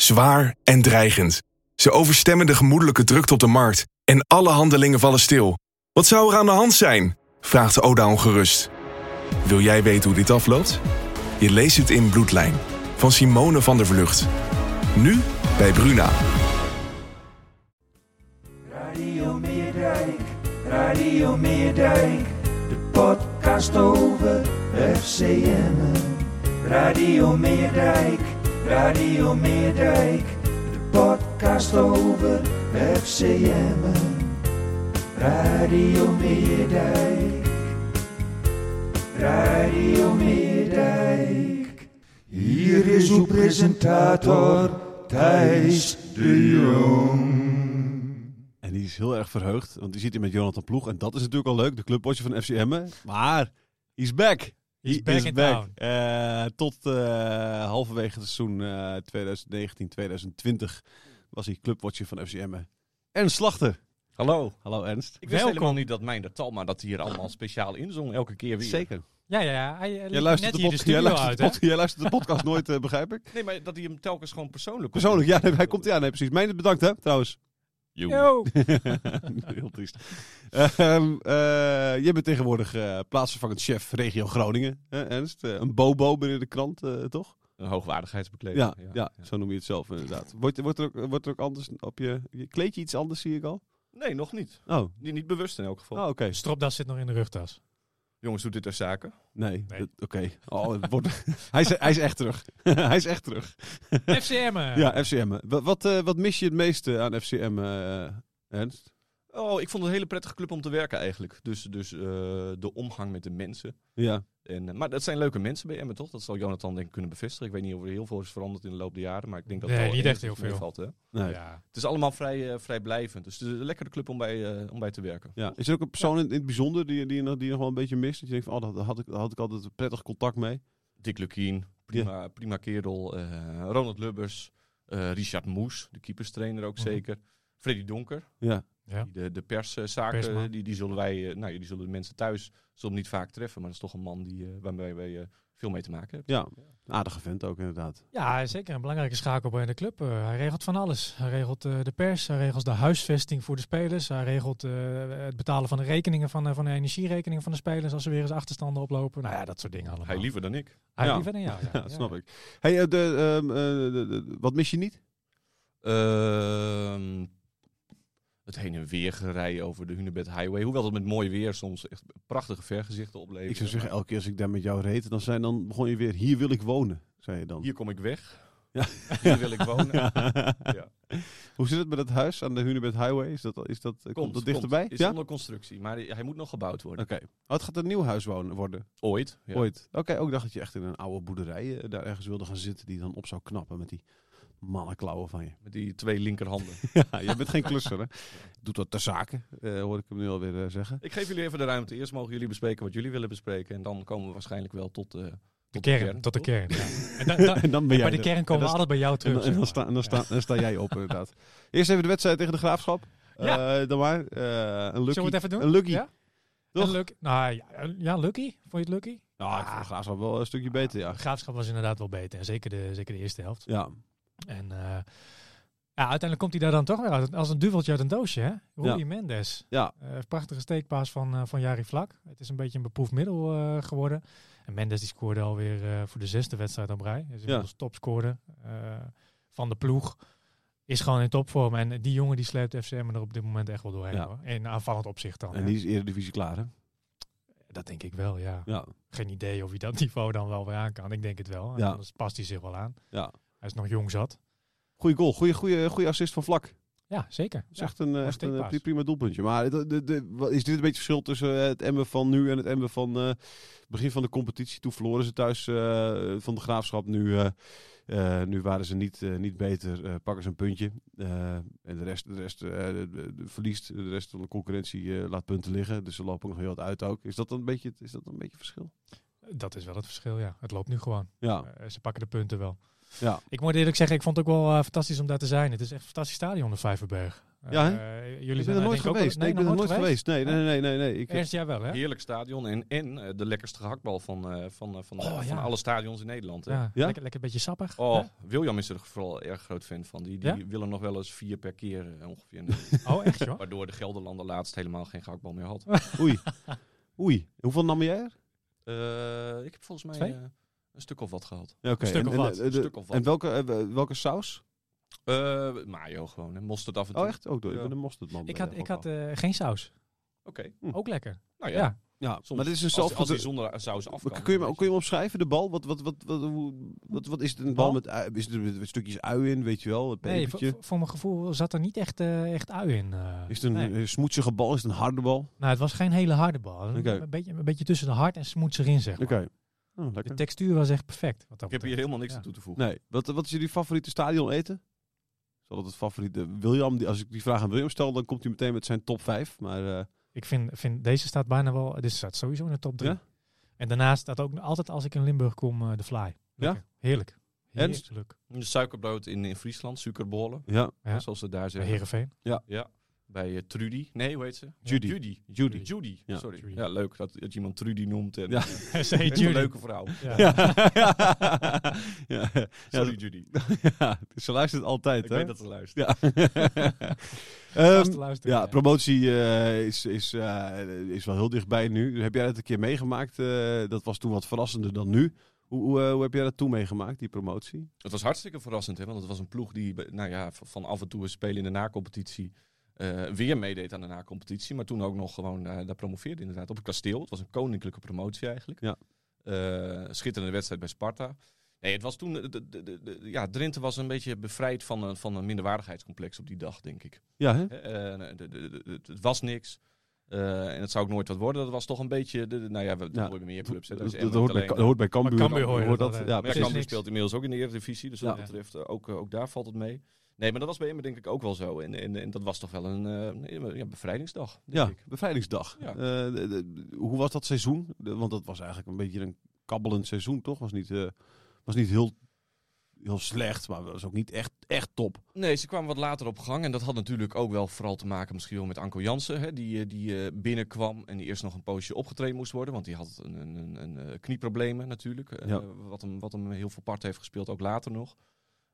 Zwaar en dreigend. Ze overstemmen de gemoedelijke drukte op de markt. En alle handelingen vallen stil. Wat zou er aan de hand zijn? Vraagt Oda ongerust. Wil jij weten hoe dit afloopt? Je leest het in Bloedlijn. Van Simone van der Vlucht. Nu bij Bruna. Radio Meerdijk, Radio Meerdijk, de podcast over FCM. Radio Meerdijk, Radio Meerdijk, de podcast over FCM. Radio Meerdijk, Radio Meerdijk. Hier is uw presentator Thijs de Jong. En die is heel erg verheugd, want die zit hier met Jonathan Ploeg. En dat is natuurlijk al leuk, de clubwatcher van FC Emmen. Maar, he's back. He's back in town. Eh, tot eh, halverwege het seizoen eh 2019-2020 was hij clubwatcher van FC Emmen. Ernst Slachter. Hallo. Hallo Ernst. Ik wist Welkom. helemaal niet dat mijn de Talma dat hier allemaal speciaal inzong, elke keer weer. Zeker. Ja, ja, ja. Hij, Jij luistert, net de, jij, luistert uit, de hè? pod- jij luistert de podcast nooit, eh, begrijp ik? Nee, maar dat hij hem telkens gewoon persoonlijk Persoonlijk, ja, nee, hij komt ja, nee, precies. Mijn bedankt hè, trouwens. Yo. Heel triest. Ehm, eh, jij bent tegenwoordig eh, plaatsvervangend chef regio Groningen, hè, Ernst? Eh, een bobo binnen de krant, toch? Een hoogwaardigheidsbekleding. Ja, ja, zo noem je het zelf inderdaad. Wordt, wordt, er ook, wordt er ook anders op je, je... Kleed je iets anders, zie ik al? Nee, nog niet. Oh, Niet, niet bewust in elk geval. oh oké. Stropdas zit nog in de rugtas. Jongens, doet dit ter zake? Nee, oké. Oh, hij, is, hij is echt terug. hij is echt terug. FCM. eh. Ja, FCM. Wat, wat, eh, wat mis je het meeste aan FCM, eh, Ernst? Oh, ik vond het een hele prettige club om te werken eigenlijk. Dus, dus eh, de omgang met de mensen. Ja. En, eh, maar dat zijn leuke mensen bij Emmen, toch? Dat zal Jonathan denk ik kunnen bevestigen. Ik weet niet of er heel veel is veranderd in de loop der jaren. Maar ik denk dat Nee, het niet echt heel veel. meevalt, hè? Nee. Ja. Het is allemaal vrij, eh, vrij blijvend. Dus het is een lekkere club om bij, eh, om bij te werken. Ja. Is er ook een persoon in, in het bijzonder die, die, je nog- die je nog wel een beetje mist? Dat je denkt van, oh, daar had ik, daar had ik altijd een prettig contact mee. Dick Lukien, prima, prima kerel. eh, Ronald Lubbers, eh, Richard Moes, de keeperstrainer ook Mhm. zeker. Freddy Donker, Ja. Ja. die de, de perszaken, Persman. die, die zullen wij, eh, nou, ja, die zullen de mensen thuis zullen hem niet vaak treffen. Maar dat is toch een man die, eh, waarmee wij eh, veel mee te maken hebben. Ja, aardige vent ook inderdaad. ja, zeker. Een belangrijke schakel bij de club. Hij regelt van alles. Hij regelt de pers, hij regelt de huisvesting voor de spelers. Hij regelt het betalen van de rekeningen van, de- van de energierekeningen van de spelers als ze weer eens achterstanden oplopen. Nou ja, dat soort dingen allemaal. Hij liever dan ik. Hij Ja. liever dan jou. Ja, Ja, dat snap ik. Hey, eh, de, ehm, eh, de- de- wat mis je niet? Het heen en weer gerij over de Hunebed Highway. Hoewel het met mooi weer soms echt prachtige vergezichten oplevert. Ik zou zeggen, elke keer als ik daar met jou reed, dan, zijn, dan begon je weer, hier wil ik wonen, zei je dan. Hier kom ik weg. Ja. Hier wil ik wonen. Ja. Ja. Hoe zit het met het huis aan de Hunebed Highway? Is dat, is dat, komt, dat dichterbij? Is ja? onder constructie, maar hij moet nog gebouwd worden. Oké. Oh, het gaat een nieuw huis wonen, worden, Ooit. Ooit. Oké, ook dacht dat je echt in een oude boerderij eh, daar ergens wilde gaan zitten die dan op zou knappen met die mannenklauwen van je. Met die twee linkerhanden. ja, je bent geen klusser, hè? Doet dat ter zake, eh, hoor ik hem nu alweer eh, zeggen. ik geef jullie even de ruimte. Eerst mogen jullie bespreken wat jullie willen bespreken. En dan komen we waarschijnlijk wel tot, eh, De tot kern, tot de kern. Ja. En, dan- dan- En dan ben en jij bij de er. kern komen we En dan altijd bij jou En terug. dan, en dan, sta, en dan, sta, dan sta jij op, inderdaad. Eerst even de wedstrijd tegen de Graafschap. Ja. Eh, dan maar. eh, een lucky. Zullen we het even doen? Een lucky. Ja? Toch? Een lucky. Nou, ja, ja, lucky. Vond je het lucky? Nou, ik vond de Graafschap wel een stukje beter, ja. De graafschap was inderdaad wel beter. En zeker de, zeker de eerste helft. Ja, En eh, ja, uiteindelijk komt hij daar dan toch weer uit. Als een duveltje uit een doosje, hè? Rui Ja. Mendes. ja. Eh, prachtige steekpaas van, eh, van Jari Vlak. Het is een beetje een beproefd middel geworden. En Mendes die scoorde alweer voor de zesde wedstrijd op rij. Dus inmiddels topscorer van de ploeg. Is gewoon in topvorm. En die jongen die sleept FCM er op dit moment echt wel doorheen. Ja. Hoor. In aanvallend opzicht dan. En hè. die is Eredivisie klaar, hè? Dat denk ik wel, ja. Ja. Geen idee of hij dat niveau dan wel weer aan kan. Ik denk het wel. Ja. Anders past hij zich wel aan. ja. Hij is nog jong zat. Goeie goal. Goeie, goeie, goeie assist van Vlak. Ja, zeker. Dat is echt een, echt een eh, prima doelpuntje. Maar de, de, de- wat- is dit een beetje verschil tussen eh, het Emmen van nu en het Emmen van eh begin van de competitie? Toen verloren ze thuis van de Graafschap. Nu, nu waren ze niet, niet beter. pakken ze een puntje. En de rest, de rest verliest. De rest van de concurrentie laat punten liggen. Dus ze lopen nog heel wat uit ook. Is dat dan een beetje, is dat dan een beetje verschil? Dat is wel het verschil, ja. Het loopt nu gewoon. Ja, ze pakken de punten wel. Ja. Ik moet eerlijk zeggen, ik vond het ook wel eh, fantastisch om daar te zijn. Het is echt een fantastisch stadion, de Vijverberg. Eh, Ja, hè? eh, jullie ik ben zijn er nooit ook geweest. Nee, ik ben er nooit geweest. Nee, nee, nee, nee. nee. Ik, Ernst, jij wel, hè? Heerlijk stadion en, en de lekkerste gehaktbal van, eh, van, van, Oh, van ja. alle stadions in Nederland. Hè? Ja, Ja? Lekker, lekker een beetje sappig. Oh, hè? William is er vooral erg groot fan van. Die, die Ja? willen nog wel eens vier per keer ongeveer. Oh, echt joh? Waardoor de Gelderlander laatst helemaal geen gehaktbal meer had. Oei. Oei. Hoeveel nam jij er? Eh, ik heb volgens mij Twee? Een stuk of wat gehad. Ja, oké. Een stuk En- of en, wat. de- Een stuk of wat. En welke, eh, welke saus? Eh, mayo gewoon, hè. mosterd af en toe. Oh, echt? Ook door. Ik ben een mosterdman. Ik had, ik had eh, geen saus. Oké. Hm. Ook lekker. Nou Ja. ja, ja, soms maar dit is een zelf... als die zonder saus af kan. kun, je, hem- kun je hem omschrijven, de bal? Wat, wat, wat, wat, hoe- wat, wat is het? Een bal bal? met ui- is er met stukjes ui in, weet je wel? Een Nee, pepertje? voor, voor mijn gevoel zat er niet echt, eh, echt ui in. is het een Nee. smoetsige bal? Is het een harde bal? Nou, het was geen hele harde bal. Oké. Een, beetje, een beetje tussen de hard en smoets erin, zeg Oké. maar. Oh, De textuur was echt perfect. Wat dat Ik heb hier helemaal niks Ja. aan toe te voegen. Nee. Wat, wat is jullie favoriete stadion eten? Zal dat het favoriete... William, die- als ik die vraag aan William stel, dan komt hij meteen met zijn top 5. Maar eh, Ik vind, vind deze staat bijna wel. Dit staat sowieso in de top 3. Ja? En daarnaast staat ook altijd als ik in Limburg kom eh, de fly. Lekker. Heerlijk. Heerlijk. Een suikerbrood in, in Friesland, suikerbollen. ja, Ja. Zoals ze daar zeggen. Heerenveen. Ja. Bij eh, Trudy. Nee, hoe heet ze? Judy. Judy. Judy. Judy. Ja. Sorry. Ja, leuk dat, dat je iemand Trudy noemt. En, Ja. eh, echt een leuke vrouw. Ja. ja. Sorry, Judy. ja, ze luistert altijd, Ik hè? weet dat ze luistert. Ja. Ehm, ja, promotie eh, is, is, eh, is wel heel dichtbij nu. Heb jij dat een keer meegemaakt? Eh, dat was toen wat verrassender dan nu. Hoe, hoe, eh, hoe heb jij dat toen meegemaakt, die promotie? Het was hartstikke verrassend, hè, want het was een ploeg die nou ja, van af en toe spelen in de nacompetitie eh weer meedeed aan de nacompetitie. Maar toen ook nog gewoon eh, daar promoveerde inderdaad op het kasteel. Het was een koninklijke promotie eigenlijk. Ja. Eh, schitterende wedstrijd bij Sparta. Nee, het was toen, de, de, de, de- ja, Drenthe was een beetje bevrijd van een, van een minderwaardigheidscomplex op die dag, denk ik. Ja, hè? Hè, eh, de- de- de- de- het was niks. Eh, en het zou ook nooit wat worden. Dat was toch een beetje, de, de- nou ja, we Ja. meer clubs. Hè. Dat, dat, hoort bij, niet alleen, dat hoort bij Cambuur. Hoort dat, dat, hè. ja, maar. Cambuur speelt inmiddels ook in de Eredivisie, dus wat Ja. dat betreft eh, ook, eh, ook daar valt het mee. Nee, maar dat was bij Emmen denk ik ook wel zo. En, en, en dat was toch wel een eh, ja, bevrijdingsdag, denk Ja, ik. bevrijdingsdag. Ja. Eh, de- de- hoe was dat seizoen? De- want dat was eigenlijk een beetje een kabbelend seizoen, toch? Was niet, eh, was niet heel, heel slecht, maar was ook niet echt, echt top. Nee, ze kwamen wat later op gang. En dat had natuurlijk ook wel vooral te maken misschien wel met Anko Jansen. Hè, die die binnenkwam en die eerst nog een poosje opgetraind moest worden. Want die had een, een, een, een knieproblemen natuurlijk. Ja. wat, hem, wat hem heel veel part heeft gespeeld, ook later nog.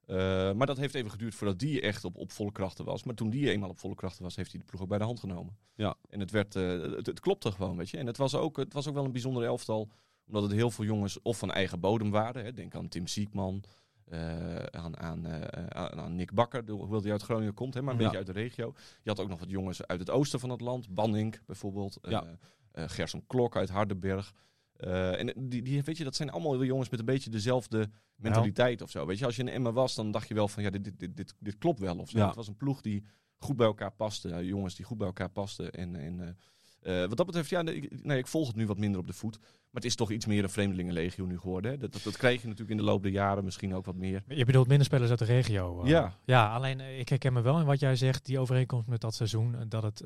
Eh, maar dat heeft even geduurd voordat die echt op, op volle krachten was. Maar toen die eenmaal op volle krachten was, heeft hij de ploeg ook bij de hand genomen. Ja. En het, werd, eh, het, het klopte gewoon, weet je. En het was, ook, het was ook wel een bijzonder elftal. Omdat het heel veel jongens of van eigen bodem waren. Hè. Denk aan Tim Siekman. eh, aan, aan, aan, aan Nick Bakker, hoewel die uit Groningen komt, hè, maar een Ja. beetje uit de regio. Je had ook nog wat jongens uit het oosten van het land. Banning bijvoorbeeld. Ja. Gerson Klok uit Hardenberg. Eh, en die, die, weet je, dat zijn allemaal jongens met een beetje dezelfde mentaliteit of zo. Weet je, als je in Emma was, dan dacht je wel van ja, dit, dit, dit, dit, klopt wel of zo. Ja. Het was een ploeg die goed bij elkaar paste. eh, jongens die goed bij elkaar pasten. En, en eh, wat dat betreft, ja, nee, ik, nee, ik volg het nu wat minder op de voet. Maar het is toch iets meer een vreemdelingenlegio nu geworden. Hè? Dat, dat, dat kreeg je natuurlijk in de loop der jaren misschien ook wat meer. Je bedoelt minder spelers uit de regio. Ja. Ja, alleen ik herken me wel in wat jij zegt, die overeenkomst met dat seizoen, dat het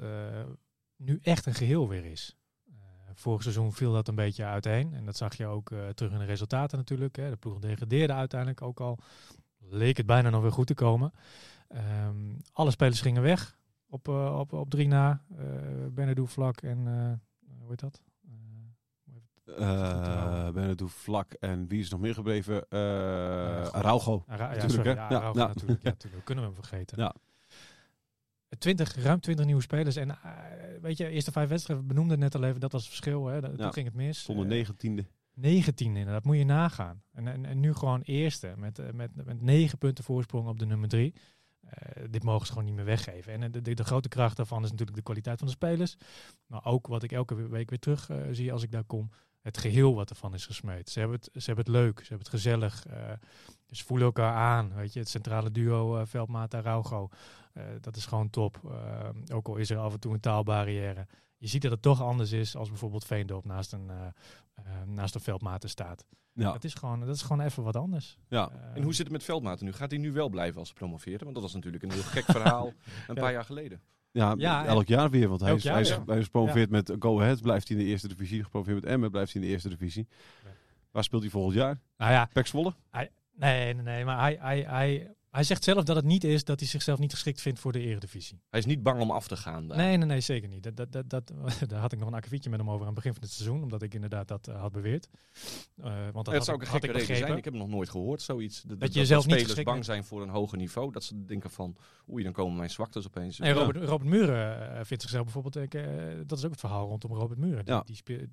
nu echt een geheel weer is. Eh, vorig seizoen viel dat een beetje uiteen. En dat zag je ook eh, terug in de resultaten natuurlijk. Hè. De ploeg degradeerde uiteindelijk ook al. Leek het bijna nog weer goed te komen. Ehm, alle spelers gingen weg op, eh, op, op drie na. Uh, Benedou Vlak en eh, hoe heet dat? Eh, Uh, Benedou Vlak en wie is nog meer gebleven? Uh, Araujo. Ja, Natuurlijk, sorry, ja, Ja, Araujo ja. natuurlijk. Ja, natuurlijk. Kunnen we hem vergeten. Ja. 20, ruim 20 nieuwe spelers. En eh, weet je, eerste vijf wedstrijden, we benoemden het net al even, dat was het verschil. Hè. Dat, Ja. Toen ging het mis. Zonder Eh, negentiende. 19 inderdaad, moet je nagaan. En, en, en nu gewoon eerste, met, eh, met, met 9 punten voorsprong op de nummer 3. dit mogen ze gewoon niet meer weggeven. En de, de, de grote kracht daarvan is natuurlijk de kwaliteit van de spelers. Maar ook wat ik elke week weer terug zie als ik daar kom. het geheel wat ervan is gesmeed. Ze hebben het, ze hebben het leuk, ze hebben het gezellig. Ze voelen elkaar aan. Weet je, het centrale duo uh, Veldmaat en Raugo. Uh, dat is gewoon top. Uh, ook al is er af en toe een taalbarrière. Je ziet dat het toch anders is als bijvoorbeeld Veendorp naast een, uh, naast een Veldmaten staat. Ja. Dat, is gewoon, dat is gewoon even wat anders. Ja. en hoe zit het met Veldmaten nu? Gaat hij nu wel blijven als promoveren? Want dat was natuurlijk een heel gek verhaal een ja. paar jaar geleden. Ja, ja, elk jaar weer. Want hij is, jaar, hij is, ja. hij is gepromoveerd met Go Ahead, blijft hij in de eerste divisie. Gepromoveerd met Emmen, blijft hij in de eerste divisie. Waar speelt hij volgend jaar? Nou ja, Pek Zwolle? Hij, nee, nee, nee, maar hij, hij, hij, hij zegt zelf dat het niet is dat hij zichzelf niet geschikt vindt voor de eredivisie. Hij is niet bang om af te gaan. Daar. Nee, nee, nee, zeker niet. Dat, dat, dat, dat, daar had ik nog een akkefietje met hem over aan het begin van het seizoen, omdat ik inderdaad dat uh, had beweerd. Uh, want dat ja, zou ook ik, een gekke reden zijn. Ik heb nog nooit gehoord zoiets. Dat, dat je jezelf niet spelers bang zijn voor een hoger niveau. Dat ze denken van, oei, dan komen mijn zwaktes opeens. Nee, Robert, Robert Muren uh, vindt zichzelf bijvoorbeeld, ik, uh, dat is ook het verhaal rondom Robert Muren. Die, Ja. die speel,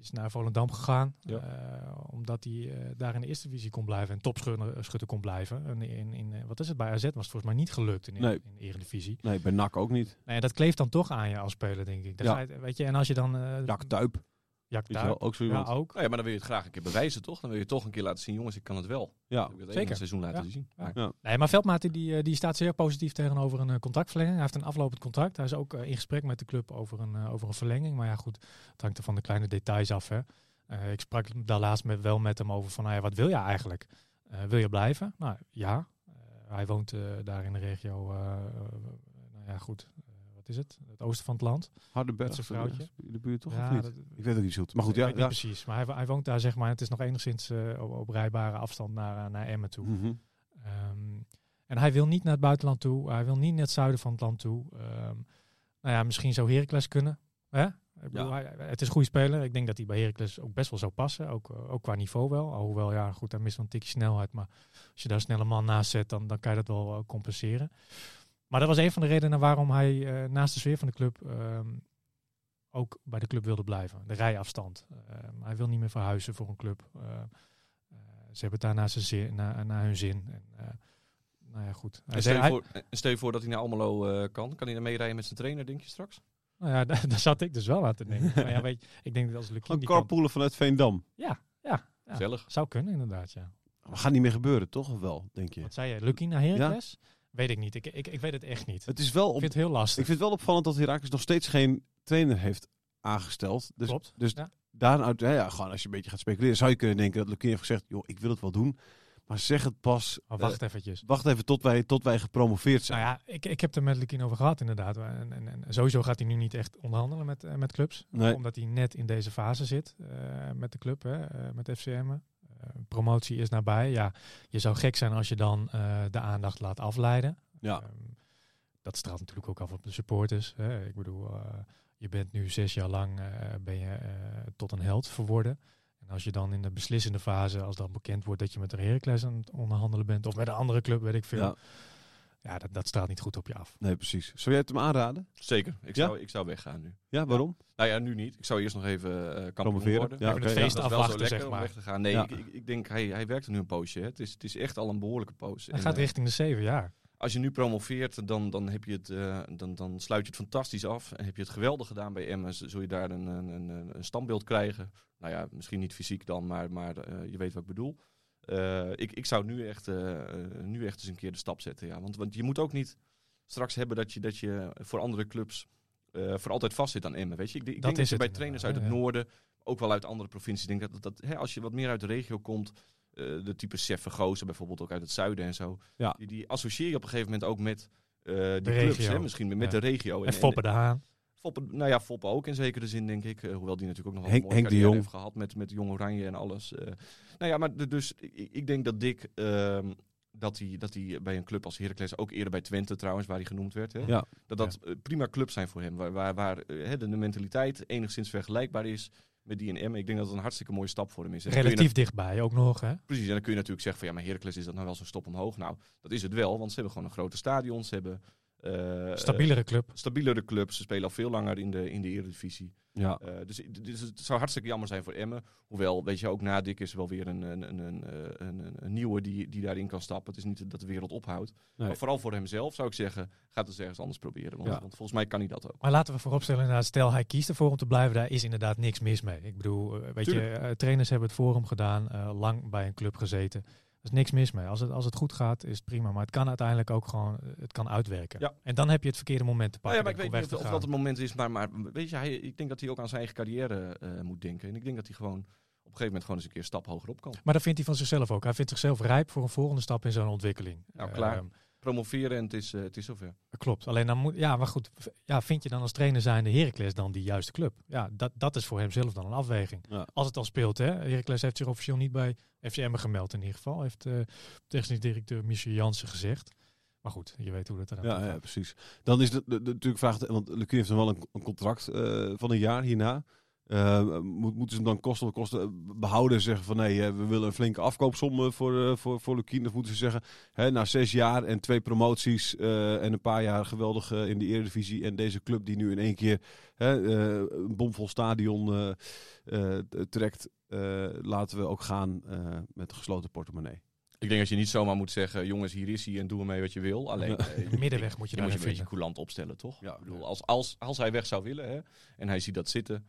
is naar Volendam gegaan. Ja. Uh, omdat hij uh, daar in de eerste divisie kon blijven en topschutter kon blijven. En in, in, wat is het, bij AZ was het volgens mij niet gelukt in, Nee. in de eredivisie. Nee, bij NAC ook niet. Nee, dat kleeft dan toch aan je als speler, denk ik. Dan Ja. je- weet je, en als je dan... Jack Tuip. Jak wel, ook zo ja, ook. Nou ja, maar dan wil je het graag een keer bewijzen, toch? Dan wil je toch een keer laten zien, jongens, ik kan het wel. Ja. Ik wil het Zeker. Zeker. seizoen laten Ja. zien. Ja. Nee, maar Veldmaat die, eh, die staat zeer positief tegenover een eh, contractverlenging. Hij heeft een aflopend contract. Hij is ook eh, in gesprek met de club over een, over een verlenging. Maar ja, goed, het hangt er van de kleine details af. Hè. Eh, ik sprak daar laatst met, wel met hem over van, nou ja, wat wil je eigenlijk? Eh, wil je blijven? Nou ja, Eh, hij woont eh, daar in de regio, nou ja, goed, wat is het? Het oosten van het land. Hardenberg. Is een vrouwtje. In de buurt toch Ja, of niet? dat- ik weet het niet zo goed. Maar goed, ja. ja. precies. Maar hij, hij woont daar, zeg maar. Het is nog enigszins eh, op, op rijbare afstand naar, eh, naar Emmen toe. Mhm. Ehm, en hij wil niet naar het buitenland toe. Hij wil niet naar het zuiden van het land toe. Ehm, nou ja, misschien zou Heracles kunnen. Hè? Ik bedoel, hij, het is een goede speler. Ik denk dat hij bij Heracles ook best wel zou passen. Ook, eh, ook qua niveau wel. Alhoewel, ja, goed, hij mist wel een tikje snelheid. Maar als je daar snel een man naast zet, dan, dan kan je dat wel compenseren. Maar dat was een van de redenen waarom hij eh, naast de sfeer van de club ehm, ook bij de club wilde blijven. De rijafstand. Ehm, hij wil niet meer verhuizen voor een club. Eh, eh, ze hebben het daar naar, zin, naar, naar hun zin. En, eh, nou ja, goed. Hij En zei- stel, je hij- voor, en stel je voor dat hij naar Almelo eh, kan. Kan hij dan meerijden met zijn trainer, denk je straks? nou ja, daar, daar zat ik dus wel aan te denken. maar ja, weet je, ik denk dat als die kan... carpoolen vanuit Veendam. Ja, ja, ja. Gezellig. Zou kunnen inderdaad, ja. Maar gaat niet meer gebeuren, toch? Of wel, denk je? Wat zei je? Lukien naar Heracles? Weet ik niet. Ik, ik, ik weet het echt niet. Het is wel Ik op, vind het heel lastig. ik vind het wel opvallend dat Herakles nog steeds geen trainer heeft aangesteld. Dus, Klopt. dus Ja. daaruit, ja, ja, gewoon als je een beetje gaat speculeren, zou je kunnen denken dat Lukien heeft gezegd, joh, ik wil het wel doen. Maar zeg het pas, Maar eh, wacht eventjes. wacht even tot wij, tot wij gepromoveerd zijn. Nou ja, ik, ik heb er met Lukien over gehad inderdaad. En, en, en sowieso gaat hij nu niet echt onderhandelen met, eh, met clubs. Nee. Omdat hij net in deze fase zit eh, met de club, hè, met FCM. Eh, promotie is nabij. Ja, je zou gek zijn als je dan eh, de aandacht laat afleiden. Ja. Ehm, dat straalt natuurlijk ook af op de supporters. Hè. Ik bedoel, eh, je bent nu zes jaar lang ben je, tot een held verworden. En als je dan in de beslissende fase, als dan bekend wordt dat je met een Heracles aan het onderhandelen bent, of met een andere club, weet ik veel. Ja. Ja, dat, dat straalt niet goed op je af. Nee, precies. Zou jij het hem aanraden? Zeker. Ik Ja? zou, ik zou weggaan nu. Ja, waarom? Nou ja, nu niet. Ik zou eerst nog even uh, kampioen Promoveren. worden. Ja, Even het feest afwachten, lekker zeg maar. weg te gaan. Nee, Ja. ik, ik, ik denk, hij, hij werkt er nu een poosje. Hè. Het, is, het is echt al een behoorlijke poos. Hij En, gaat eh, richting de zeven jaar. als je nu promoveert, dan, dan, heb je het, eh, dan, dan sluit je het fantastisch af. En heb je het geweldig gedaan bij Emmen. Zul je daar een, een, een, een standbeeld krijgen. Nou ja, misschien niet fysiek dan, maar, maar eh, je weet wat ik bedoel. Eh, ik, ik zou nu echt, eh, nu echt eens een keer de stap zetten. Ja. Want, want je moet ook niet straks hebben dat je, dat je voor andere clubs eh, voor altijd vast zit aan Emmen. Weet je? Ik, ik Dat denk dat je bij trainers uit het ja, ja. noorden, ook wel uit andere provincies, denk dat, dat, dat hè, als je wat meer uit de regio komt, de type Sef Vergozen bijvoorbeeld ook uit het zuiden en zo, Ja. die, die associeer je op een gegeven moment ook met die De clubs, regio. hè, misschien met Ja. de regio. En Foppe de Haan. Foppen, nou ja, Foppen ook in zekere zin, denk ik. Eh, hoewel die natuurlijk ook nog wel een mooie Henk de Jong. heeft gehad met, met Jong Oranje en alles. Eh, nou ja, maar de- dus ik, ik denk dat Dick, ehm, dat hij dat hij bij een club als Heracles, ook eerder bij Twente trouwens, waar hij genoemd werd, hè, Ja. dat dat prima clubs zijn voor hem. Waar, waar, waar eh, hè, de, de mentaliteit enigszins vergelijkbaar is met die in Emmen. Ik denk dat het een hartstikke mooie stap voor hem is. Relatief dichtbij ook nog. Hè? Precies, en dan kun je natuurlijk zeggen van ja, maar Heracles is dat nou wel zo'n stop omhoog. Nou, dat is het wel, want ze hebben gewoon een grote stadion. Ze hebben Stabielere club. stabielere club. Ze spelen al veel langer in de, in de Eredivisie. Ja. Eh, dus, dus het zou hartstikke jammer zijn voor Emmen. Hoewel, weet je, ook na Dick is er wel weer een, een, een, een, eh, een, een, een nieuwe die, die daarin kan stappen. Het is niet dat de wereld ophoudt. Nee. Maar vooral voor hemzelf zou ik zeggen, ga het eens ergens anders proberen. Want, Ja. want volgens mij kan hij dat ook. Maar laten we vooropstellen, inderdaad, stel hij kiest ervoor om te blijven, daar is inderdaad niks mis mee. Ik bedoel, eh, weet Tuurlijk. je, eh, trainers hebben het voor hem gedaan, eh, lang bij een club gezeten. Is niks mis mee. Als het, als het goed gaat, is het prima. Maar het kan uiteindelijk ook gewoon, eh, het kan uitwerken. Ja. En dan heb je het verkeerde moment te Nou pakken. ja, maar ik weet niet of, dat het moment is, maar, maar weet je, hij, ik denk dat hij ook aan zijn eigen carrière eh, moet denken. En ik denk dat hij gewoon op een gegeven moment gewoon eens een keer een stap hoger op kan. Maar dat vindt hij van zichzelf ook. Hij vindt zichzelf rijp voor een volgende stap in zijn ontwikkeling. Nou, klaar. Ehm, Promoveren en het is, eh, het is zover. Klopt. Alleen dan moet, ja, maar goed. Ja, vind je dan als trainer zijnde Heracles dan die juiste club? Ja, dat, dat is voor hemzelf dan een afweging. Ja. Als het al speelt, hè. Heracles heeft zich officieel niet bij FCM gemeld in ieder geval. Heeft eh technisch directeur Michel Jansen gezegd. Maar goed, je weet hoe dat eruit Ja, gaat. ja, precies. Dan is de, de, de- natuurlijk vraag, want Lucie heeft dan wel een, een contract eh, van een jaar hierna. Eh, moet, moeten ze hem dan kosten kosten eh, behouden en zeggen van nee, eh, we willen een flinke afkoopsom eh, voor, eh, voor, voor Lukien. Of moeten ze zeggen, hè, na zes jaar en twee promoties eh, en een paar jaar geweldig eh, in de Eredivisie. En deze club die nu in één keer hè, eh, een bomvol stadion eh, eh, trekt, eh, laten we ook gaan eh, met een gesloten portemonnee. Ik denk dat je niet zomaar moet zeggen, jongens, hier is hij en doe ermee wat je wil. Alleen, eh, middenweg moet je moet je een beetje coulant opstellen, toch? Ja, Ik bedoel, als, als, als hij weg zou willen hè, en hij ziet dat zitten,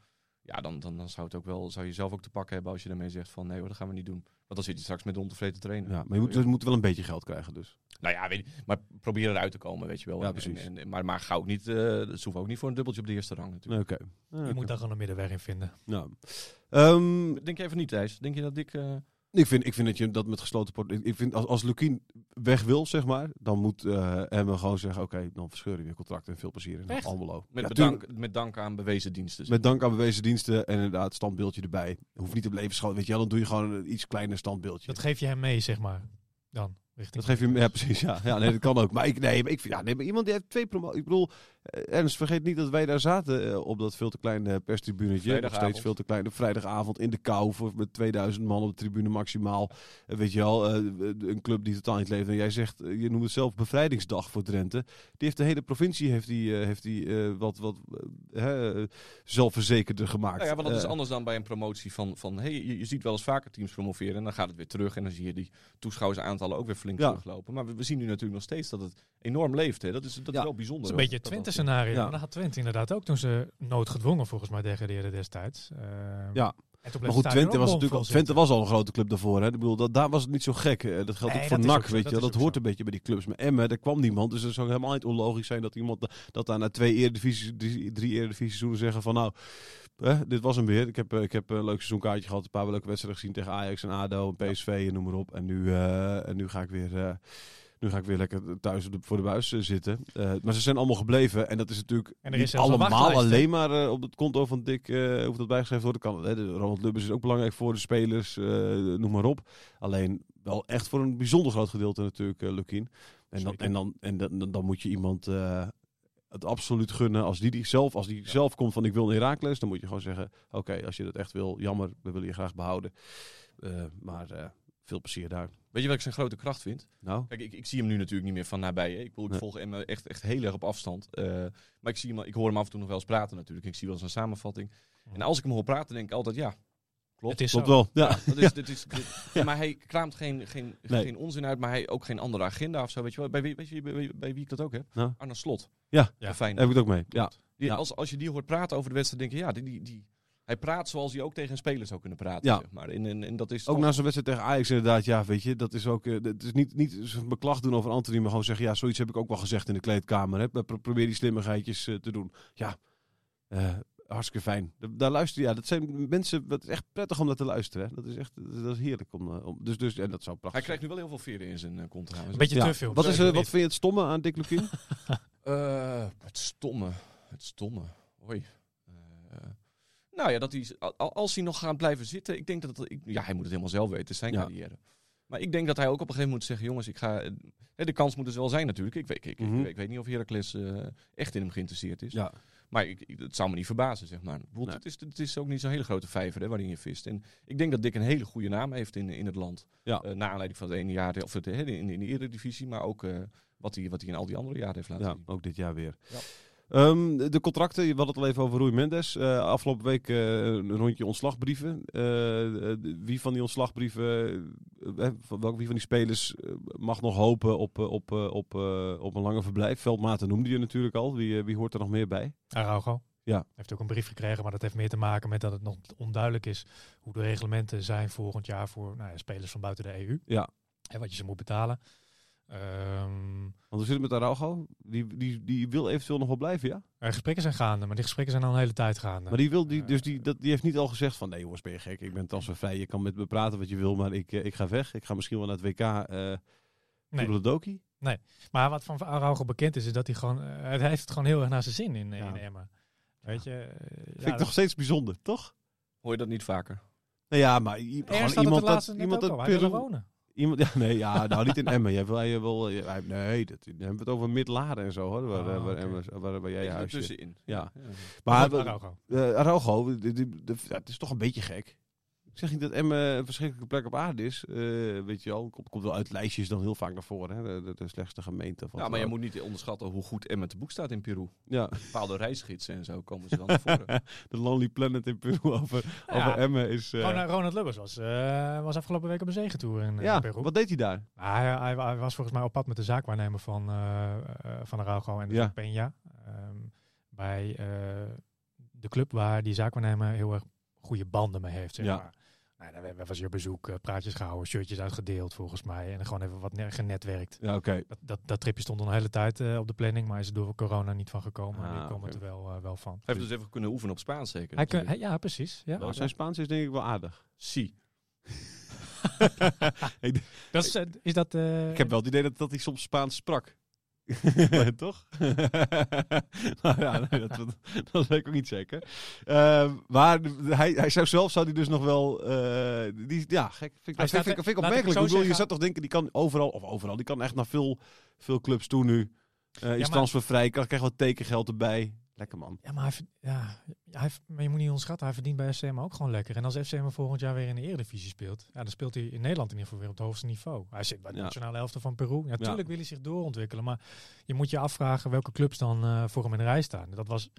ja, dan, dan, dan zou, het ook wel, zou je zelf ook te pakken hebben als je daarmee zegt van nee hoor, dat gaan we niet doen. Want dan zit je straks met ontevreden trainen. Ja, maar je moet, dus moet wel een beetje geld krijgen dus. Nou ja, weet je, maar probeer eruit te komen, weet je wel. Ja, En- precies. en- en- maar, maar ga ook niet, eh ze hoeven ook niet voor een dubbeltje op de eerste rang Nee, natuurlijk. Oké. Je moet daar gewoon een middenweg in vinden. Nou, ehm, Denk je even niet, Thijs? Denk je dat ik... ik, vind, ik vind dat je dat met gesloten port. Ik, vind als, als Lukien weg wil, zeg maar, dan moet eh Emmen gewoon zeggen: oké, dan verscheuren we je contract en veel plezier in Echt? Almelo. met, Ja, bedank, tuurlijk. met dank aan bewezen diensten. Met dank aan bewezen diensten en inderdaad standbeeldje erbij. Hoeft niet op levensgroot, weet je wel, dan doe je gewoon een iets kleiner standbeeldje. Dat geef je hem mee, zeg maar. Dan. Richting Dat geef je, ja precies, ja. ja nee, dat kan ook. Maar ik, nee, maar ik vind, ja, nee, maar iemand die heeft twee promoties. Ik bedoel, Ernst, vergeet niet dat wij daar zaten eh, op dat veel te kleine perstribunetje. Nog steeds veel te klein. Op vrijdagavond in de kou voor, met 2000 man op de tribune maximaal. Eh, weet je wel, eh, een club die totaal niet leeft. En jij zegt, eh, je noemt het zelf bevrijdingsdag voor Drenthe. Die heeft de hele provincie heeft die, eh, heeft die, eh, wat, wat eh, eh, zelfverzekerder gemaakt. Nou ja, want dat is Eh, anders dan bij een promotie van, van hey, je, je ziet wel eens vaker teams promoveren en dan gaat het weer terug en dan zie je die toeschouwersaantallen ook weer flink Ja. teruglopen. Maar we, we zien nu natuurlijk nog steeds dat het enorm leeft. Hè. Dat is, dat Ja. is wel bijzonder. Dat is een beetje het Twente-scenario. Ja. Maar Dat had Twente inderdaad ook toen ze noodgedwongen volgens mij degradeerden destijds. Eh, Ja. Maar goed, Twente was natuurlijk al, Twente was al een grote club daarvoor. Hè. Ik bedoel, dat, daar was het niet zo gek. Eh, Dat geldt Nee, ook voor NAC, ook weet je dat hoort zo. een beetje bij die clubs. Maar Emmen, daar kwam niemand. Dus het zou helemaal niet onlogisch zijn dat iemand da- dat daar na twee eredivisies, drie, drie eredivisieseizoenen zeggen van nou, hè, dit was hem weer. Ik heb, eh, ik heb een leuk seizoenkaartje gehad, een paar leuke wedstrijden gezien tegen Ajax en ADO en PSV en noem maar op. En nu, eh, en nu ga ik weer... eh, nu ga ik weer lekker thuis voor de buis eh, zitten. Eh, maar ze zijn allemaal gebleven. En dat is natuurlijk En er is niet allemaal alleen maar eh, op het konto van Dick eh hoeft dat bijgeschreven worden. Kan, hè, de Ronald Lubbers is ook belangrijk voor de spelers, noem maar op. Alleen wel echt voor een bijzonder groot gedeelte natuurlijk, Lukien. En, dan, en, dan, en dan, dan, moet je iemand het absoluut gunnen. Als die, die zelf, als die zelf komt van ik wil een Herakles, dan moet je gewoon zeggen, oké, als je dat echt wil, jammer, we willen je graag behouden. Eh, maar veel plezier daar. Weet je wat ik zijn grote kracht vind? Nou, Kijk, ik, ik zie hem nu natuurlijk niet meer van nabij. Hè. Ik, bedoel, ik Nee. volg hem eh, echt, echt heel erg op afstand. Eh, maar ik, zie hem, ik hoor hem af en toe nog wel eens praten natuurlijk. Ik zie wel eens een samenvatting. En als ik hem hoor praten, denk ik altijd, ja, klopt. Het is klopt wel. Ja. Dat is, dit is, dit- maar hij kraamt geen, geen, Nee. geen onzin uit, maar hij ook geen andere agenda of zo. Weet je wel? Bij, wie, weet je, bij, wie- bij wie ik dat ook heb? Nou. Arne Slot. Ja. Ja. Fijn. Heb ik het ook mee. Ja. Die, Ja. als, als je die hoort praten over de wedstrijd, denk je, ja, die, die, die, hij praat zoals hij ook tegen een speler zou kunnen praten. Ja. Zeg maar. en, en, en dat is Ook toch- na zo'n wedstrijd tegen Ajax inderdaad, ja, weet je, dat is ook, eh, het is niet, niet beklag doen over Anthony, maar gewoon zeggen, ja, zoiets heb ik ook wel gezegd in de kleedkamer. Hè. Pro- Probeer die slimmigheidjes eh, te doen. Ja, eh, hartstikke fijn. Da- Daar luister ja, dat zijn mensen, dat is echt prettig om naar te luisteren. Hè. Dat is echt, dat is heerlijk om, eh, om dus, dus, en dat zou prachtig Hij krijgt nu wel heel veel veren in zijn eh, kont trouwens. Een beetje Ja. te veel. Wat, is, eh, wat vind je het stomme aan Dick Lukien? Eh, het stomme. Het stomme. Hoi. Nou ja, dat hij, al- als hij nog gaat blijven zitten, ik denk dat ik, ja, hij moet het helemaal zelf weten, het is zijn Ja. carrière. Maar ik denk dat hij ook op een gegeven moment moet zeggen, jongens, ik ga, eh, hè, de kans moet dus wel zijn natuurlijk. Ik weet, ik, ik, Mhm. ik, weet niet of Heracles eh, echt in hem geïnteresseerd is. Ja, Maar ik, het zou me niet verbazen, zeg maar. Nee. het, is, het is ook niet zo'n hele grote vijver hè, waarin je vist. En ik denk dat Dick een hele goede naam heeft in, in het land. Ja. Eh, naar aanleiding van het ene jaar, of het, hè, in, in de eredivisie, maar ook wat hij wat hij in al die andere jaren heeft laten Ja, zien. ook dit jaar weer. Ja. Ehm, de contracten, je had het al even over Rui Mendes. Eh, afgelopen week eh, een rondje ontslagbrieven. Eh, wie van die ontslagbrieven, van welke wie van die spelers mag nog hopen op, op, op, op een lange verblijf? Veldmaten noemde je natuurlijk al. Wie, wie hoort er nog meer bij? Araujo. Ja. Heeft ook een brief gekregen, maar dat heeft meer te maken met dat het nog onduidelijk is hoe de reglementen zijn volgend jaar voor nou ja, spelers van buiten de EU. Ja. En wat je ze moet betalen. Ehm, Want we zitten met Araujo. Die, die, die wil eventueel nog wel blijven, ja? er gesprekken zijn gaande, maar die gesprekken zijn al een hele tijd gaande. Maar die, wil, die, dus die, dat, die heeft niet al gezegd van... Nee jongens, ben je gek? Ik ben transfervrij. Je kan met me praten wat je wil, maar ik, eh, ik ga weg. Ik ga misschien wel naar het WK uh, Nee. Doki. Maar wat van Araujo bekend is, is dat hij gewoon, eh, hij heeft het gewoon heel erg naar zijn zin in, Ja. in Emmen. Weet je? eh, Vind ja, ik nog steeds bijzonder, toch? Hoor je dat niet vaker? Nou ja, maar gewoon iemand dat... Iemand dat Peru- wonen. Iemand, ja, nee, ja, nou niet in Emmen. Jij wil, jij wil, jij- nee, dat, dan hebben we het over Midlaren en zo, hoor. Waar, eh, waar, waar, waar jij je Even huis zit. ertussenin. Ja. Ja. Maar Araujo. eh, Araujo, die- die- is toch een beetje gek. Ik zeg niet dat Emmen een verschrikkelijke plek op aarde is. eh, weet je wel, komt, komt wel uit lijstjes dan heel vaak naar voren. Hè? De, de, de slechtste gemeente. Wat Ja, maar je moet niet onderschatten hoe goed Emmen te boek staat in Peru. Ja, Bepaalde reisgidsen en zo komen ze dan naar voren. de Lonely Planet in Peru over, Ja. over Emmen is... eh, Ronald, Ronald Lubbers was, eh, was afgelopen week op een zegentour in, ja, Peru. wat deed hij daar? Nou, hij, hij, hij was volgens mij op pad met de zaakwaarnemer van, van Araujo en Ja. van Peña. ehm, bij eh, de club waar die zaakwaarnemer heel erg goede banden mee heeft. Zeg Ja. maar. Nou, daar was hij op bezoek, eh, praatjes gehouden, shirtjes uitgedeeld volgens mij. En gewoon even wat ne- genetwerkt. Ja, oké. Dat, dat, dat tripje stond al een hele tijd eh, op de planning, maar is er door corona niet van gekomen. maar Ah, nu het er wel, eh, wel van. Hij heeft dus even kunnen oefenen op Spaans zeker. Hij kun- natuurlijk. hij- ja, precies. Ja. Nou, zijn Spaans is denk ik wel aardig. Si. Dat is, is dat... eh, Ik heb wel het idee dat, dat hij soms Spaans sprak. Toch? nou ja, nee, dat, weet ik ook niet zeker. Ehm, maar hij, hij zou zelf zou hij dus nog wel. eh, die, ja, gek. Vind ik, Hij vind, vind, vind ik opmerkelijk. Ik bedoel, je zeggen. zou toch denken, die kan overal, of overal, die kan echt naar veel, veel clubs toe nu. Eh is maar- transfervrij, krijgt wat tekengeld erbij. Lekker man. Ja, maar, hij, ja, hij, maar je moet niet onderschatten, hij verdient bij FCM ook gewoon lekker. En als FCM volgend jaar weer in de Eredivisie speelt, ja, dan speelt hij in Nederland in ieder geval weer op het hoogste niveau. Hij zit bij de Ja. nationale elfte van Peru. Ja, natuurlijk wil hij zich doorontwikkelen, maar je moet je afvragen welke clubs dan eh, voor hem in de rij staan. Dat was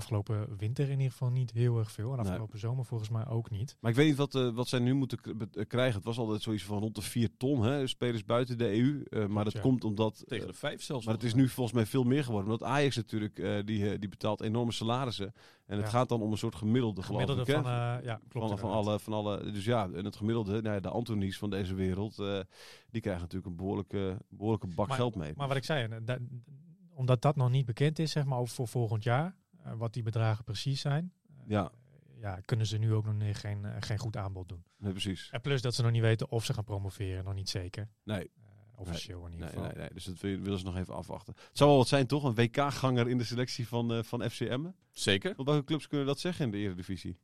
afgelopen winter in ieder geval niet heel erg veel. En Nee. afgelopen zomer volgens mij ook niet. Maar ik weet niet wat, eh, wat zij nu moeten eh, krijgen. Het was altijd zoiets van rond de 4 ton, hè, spelers buiten de EU. Eh, maar dat Ja. komt omdat. Tegen de vijf zelfs. Maar het is nu volgens mij veel meer geworden. Omdat Ajax natuurlijk, eh, die, die betaalt enorme salarissen. En het Ja. gaat dan om een soort gemiddelde, geloof Gemiddelde ik. van, eh, ja, klopt van, alle, van alle. Dus ja, en het gemiddelde, nou ja, de Antonies van deze wereld, eh, die krijgen natuurlijk een behoorlijke, behoorlijke bak Maar- geld mee. Maar wat ik zei, da- omdat dat nog niet bekend is, zeg maar, over voor volgend jaar, wat die bedragen precies zijn, eh, Ja. ja, kunnen ze nu ook nog niet, geen, eh, geen goed aanbod doen. Nee, precies. En plus dat ze nog niet weten of ze gaan promoveren, nog niet zeker. Nee, Eh, officieel in ieder nee, geval. nee, nee. Dus dat wil- willen ze nog even afwachten. Het zou wel wat zijn, toch? Een WK-ganger in de selectie van, eh van FCM. Zeker. Want welke clubs kunnen dat zeggen in de Eredivisie?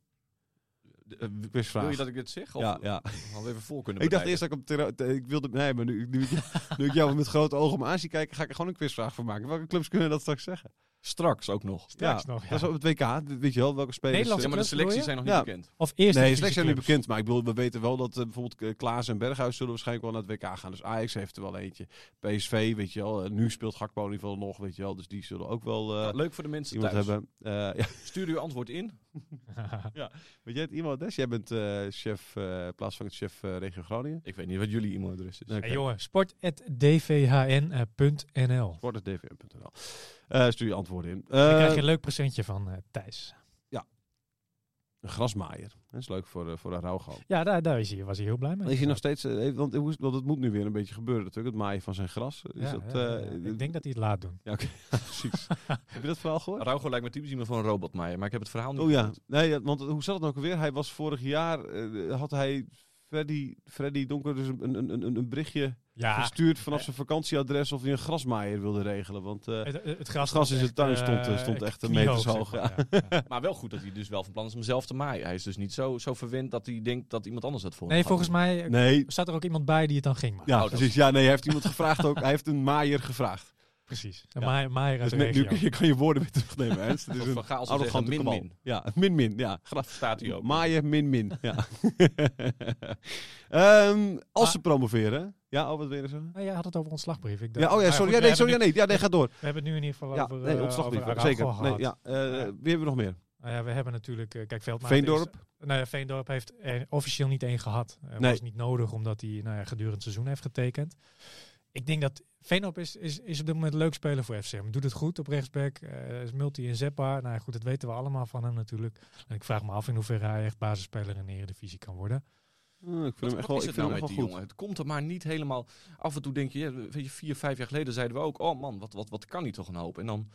Eh, w- Quizvraag. wil je dat ik dit zeg? Of Ja, ja. hadden even voor kunnen Ik dacht eerst dat ik te- Ik wilde... Nee, maar nu, nu, ik, nu ik jou met grote ogen om aan zie kijken, ga ik er gewoon een quizvraag van maken. Welke clubs kunnen dat straks zeggen? Straks ook nog. Straks ja, nog, ja. Dat is op het WK. Weet je wel, welke spelers... Nederlandse eh, Ja, maar de selecties zijn nog niet Ja. bekend. Of eerst Nee, de selectie zijn niet bekend. Maar ik bedoel, we weten wel dat eh, bijvoorbeeld eh, Klaas en Berghuis zullen waarschijnlijk wel naar het WK gaan. Dus Ajax heeft er wel eentje. PSV, weet je wel. nu speelt Gakpo in ieder geval nog, weet je wel. Dus die zullen ook wel Ja, leuk voor de mensen thuis. hebben. Eh, ja, Stuur uw antwoord in. weet jij het e-mailadres? Jij bent eh, chef, eh plaatsvangend chef eh, regio Groningen. Ik weet niet wat jullie e-mailadres is. Nee. Hey, jongen, sport.dvhn.nl. Sport.dvm.nl Eh Stuur je antwoorden in. Dan krijg je een leuk presentje van Thijs. Een grasmaaier. Dat is leuk voor, eh, voor de. Ja, daar, daar is hij, was hij heel blij mee. Is hij nog steeds... eh, heeft- want, want het moet nu weer een beetje gebeuren natuurlijk. Het maaien van zijn gras. Is Ja, dat, ja, ja. eh, Ik denk dat hij het laat doen. Ja, oké. Precies. Heb je dat verhaal gehoord? Raugo lijkt me typisch iemand van een robotmaaier, maar ik heb het verhaal niet Oh ja, nee, want hoe zat het nou ook weer? Hij was vorig jaar, eh, had hij Freddy, Freddy Donker dus een, een, een, een berichtje Ja, gestuurd vanaf zijn vakantieadres of hij een grasmaaier wilde regelen. Want eh, het, het, het gras stond in zijn tuin eh, stond, eh, stond echt een zeg hoog, maar, ja. Ja. Maar wel goed dat hij dus wel van plan is om zelf te maaien. Hij is dus niet zo, zo verwend dat hij denkt dat iemand anders dat voor hem Nee, volgens doen. mij nee, staat er ook iemand bij die het dan ging maken. ja, Oh, precies. Ja, nee, hij heeft iemand gevraagd ook. Hij heeft een maaier gevraagd. Precies. Ja. Maar, maar uit Dus nu, kun je, kan je woorden weer terugnemen, Ernst. Het is een arrogante zeggen, min, min. Ja, min min. Ja, Graf staat hij ook. Maaien min min. Ja. Ehm, als Maar- ze promoveren. Ja, oh, wat wil je zeggen? Ah, jij had het over ontslagbrief. Ik Ja, dacht- oh ja, maar sorry. Ja, nee, sorry. Ja, nee, ja, nee, ga door. We hebben het nu in ieder geval Ja, over, nee, eh, ontslagbrief. over Zeker. Nee, ja, eh, Ja. Wie hebben we nog meer? Nou ja, we hebben natuurlijk... eh, kijk, Veldmaat Veendorp? Is, nou ja, Veendorp heeft er officieel niet één gehad. Uh, Nee. was niet nodig, omdat hij nou ja, gedurende het seizoen heeft getekend. Ik denk dat Veendorp is, is, is op dit moment leuk speler voor FCM. Doet het goed op rechtsback. eh, is multi-inzetbaar. Nou ja, goed, dat weten we allemaal van hem natuurlijk. En ik vraag me af in hoeverre hij echt basisspeler in de Eredivisie kan worden. Oh, ik vind Wat, hem echt wel, is ik het vind nou hem met die wel goed. jongen? Het komt er maar niet helemaal... Af en toe denk je, ja, weet je, vier, vijf jaar geleden zeiden we ook... Oh man, wat, wat, wat kan hij toch een hoop? En dan